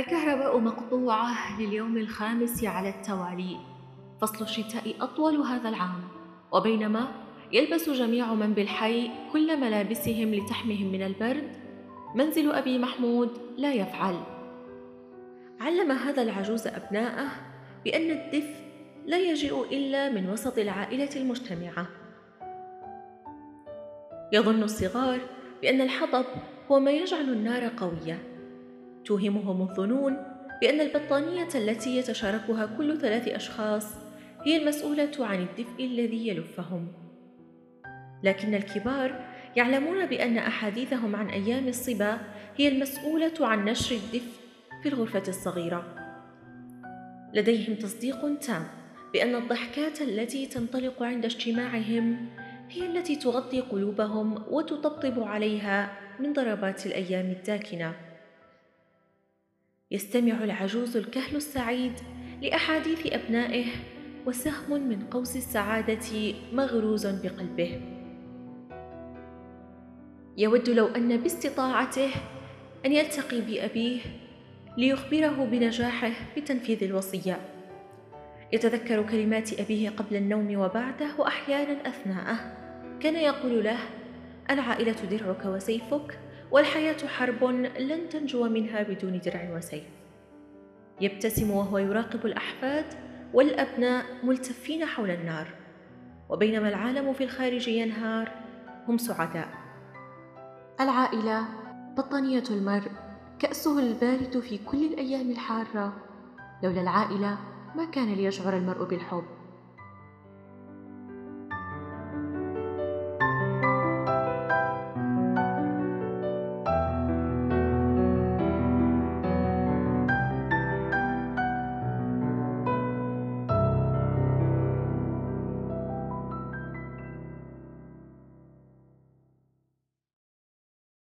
الكهرباء مقطوعة لليوم الخامس على التوالي. فصل الشتاء أطول هذا العام. وبينما يلبس جميع من بالحي كل ملابسهم لتحميهم من البرد. منزل أبي محمود لا يفعل. علم هذا العجوز أبناءه بأن الدفء لا يجيء إلا من وسط العائلة المجتمعة. يظن الصغار بأن الحطب هو ما يجعل النار قوية. توهمهم الظنون بأن البطانية التي يتشاركها كل ثلاث أشخاص هي المسؤولة عن الدفء الذي يلفهم. لكن الكبار يعلمون بأن أحاديثهم عن أيام الصبا هي المسؤولة عن نشر الدفء في الغرفة الصغيرة. لديهم تصديق تام بأن الضحكات التي تنطلق عند اجتماعهم هي التي تغطي قلوبهم وتطبطب عليها من ضربات الأيام الداكنة. يستمع العجوز الكهل السعيد لأحاديث أبنائه وسهم من قوس السعادة مغروز بقلبه. يود لو أن باستطاعته أن يلتقي بأبيه ليخبره بنجاحه بتنفيذ الوصية. يتذكر كلمات أبيه قبل النوم وبعده وأحيانا أثناءه. كان يقول له العائلة درعك وسيفك والحياة حرب لن تنجو منها بدون درع وسيف يبتسم وهو يراقب الأحفاد والأبناء ملتفين حول النار وبينما العالم في الخارج ينهار هم سعداء. العائلة بطانية المرء كأسه البارد في كل الأيام الحارة. لولا العائلة ما كان ليشعر المرء بالحب.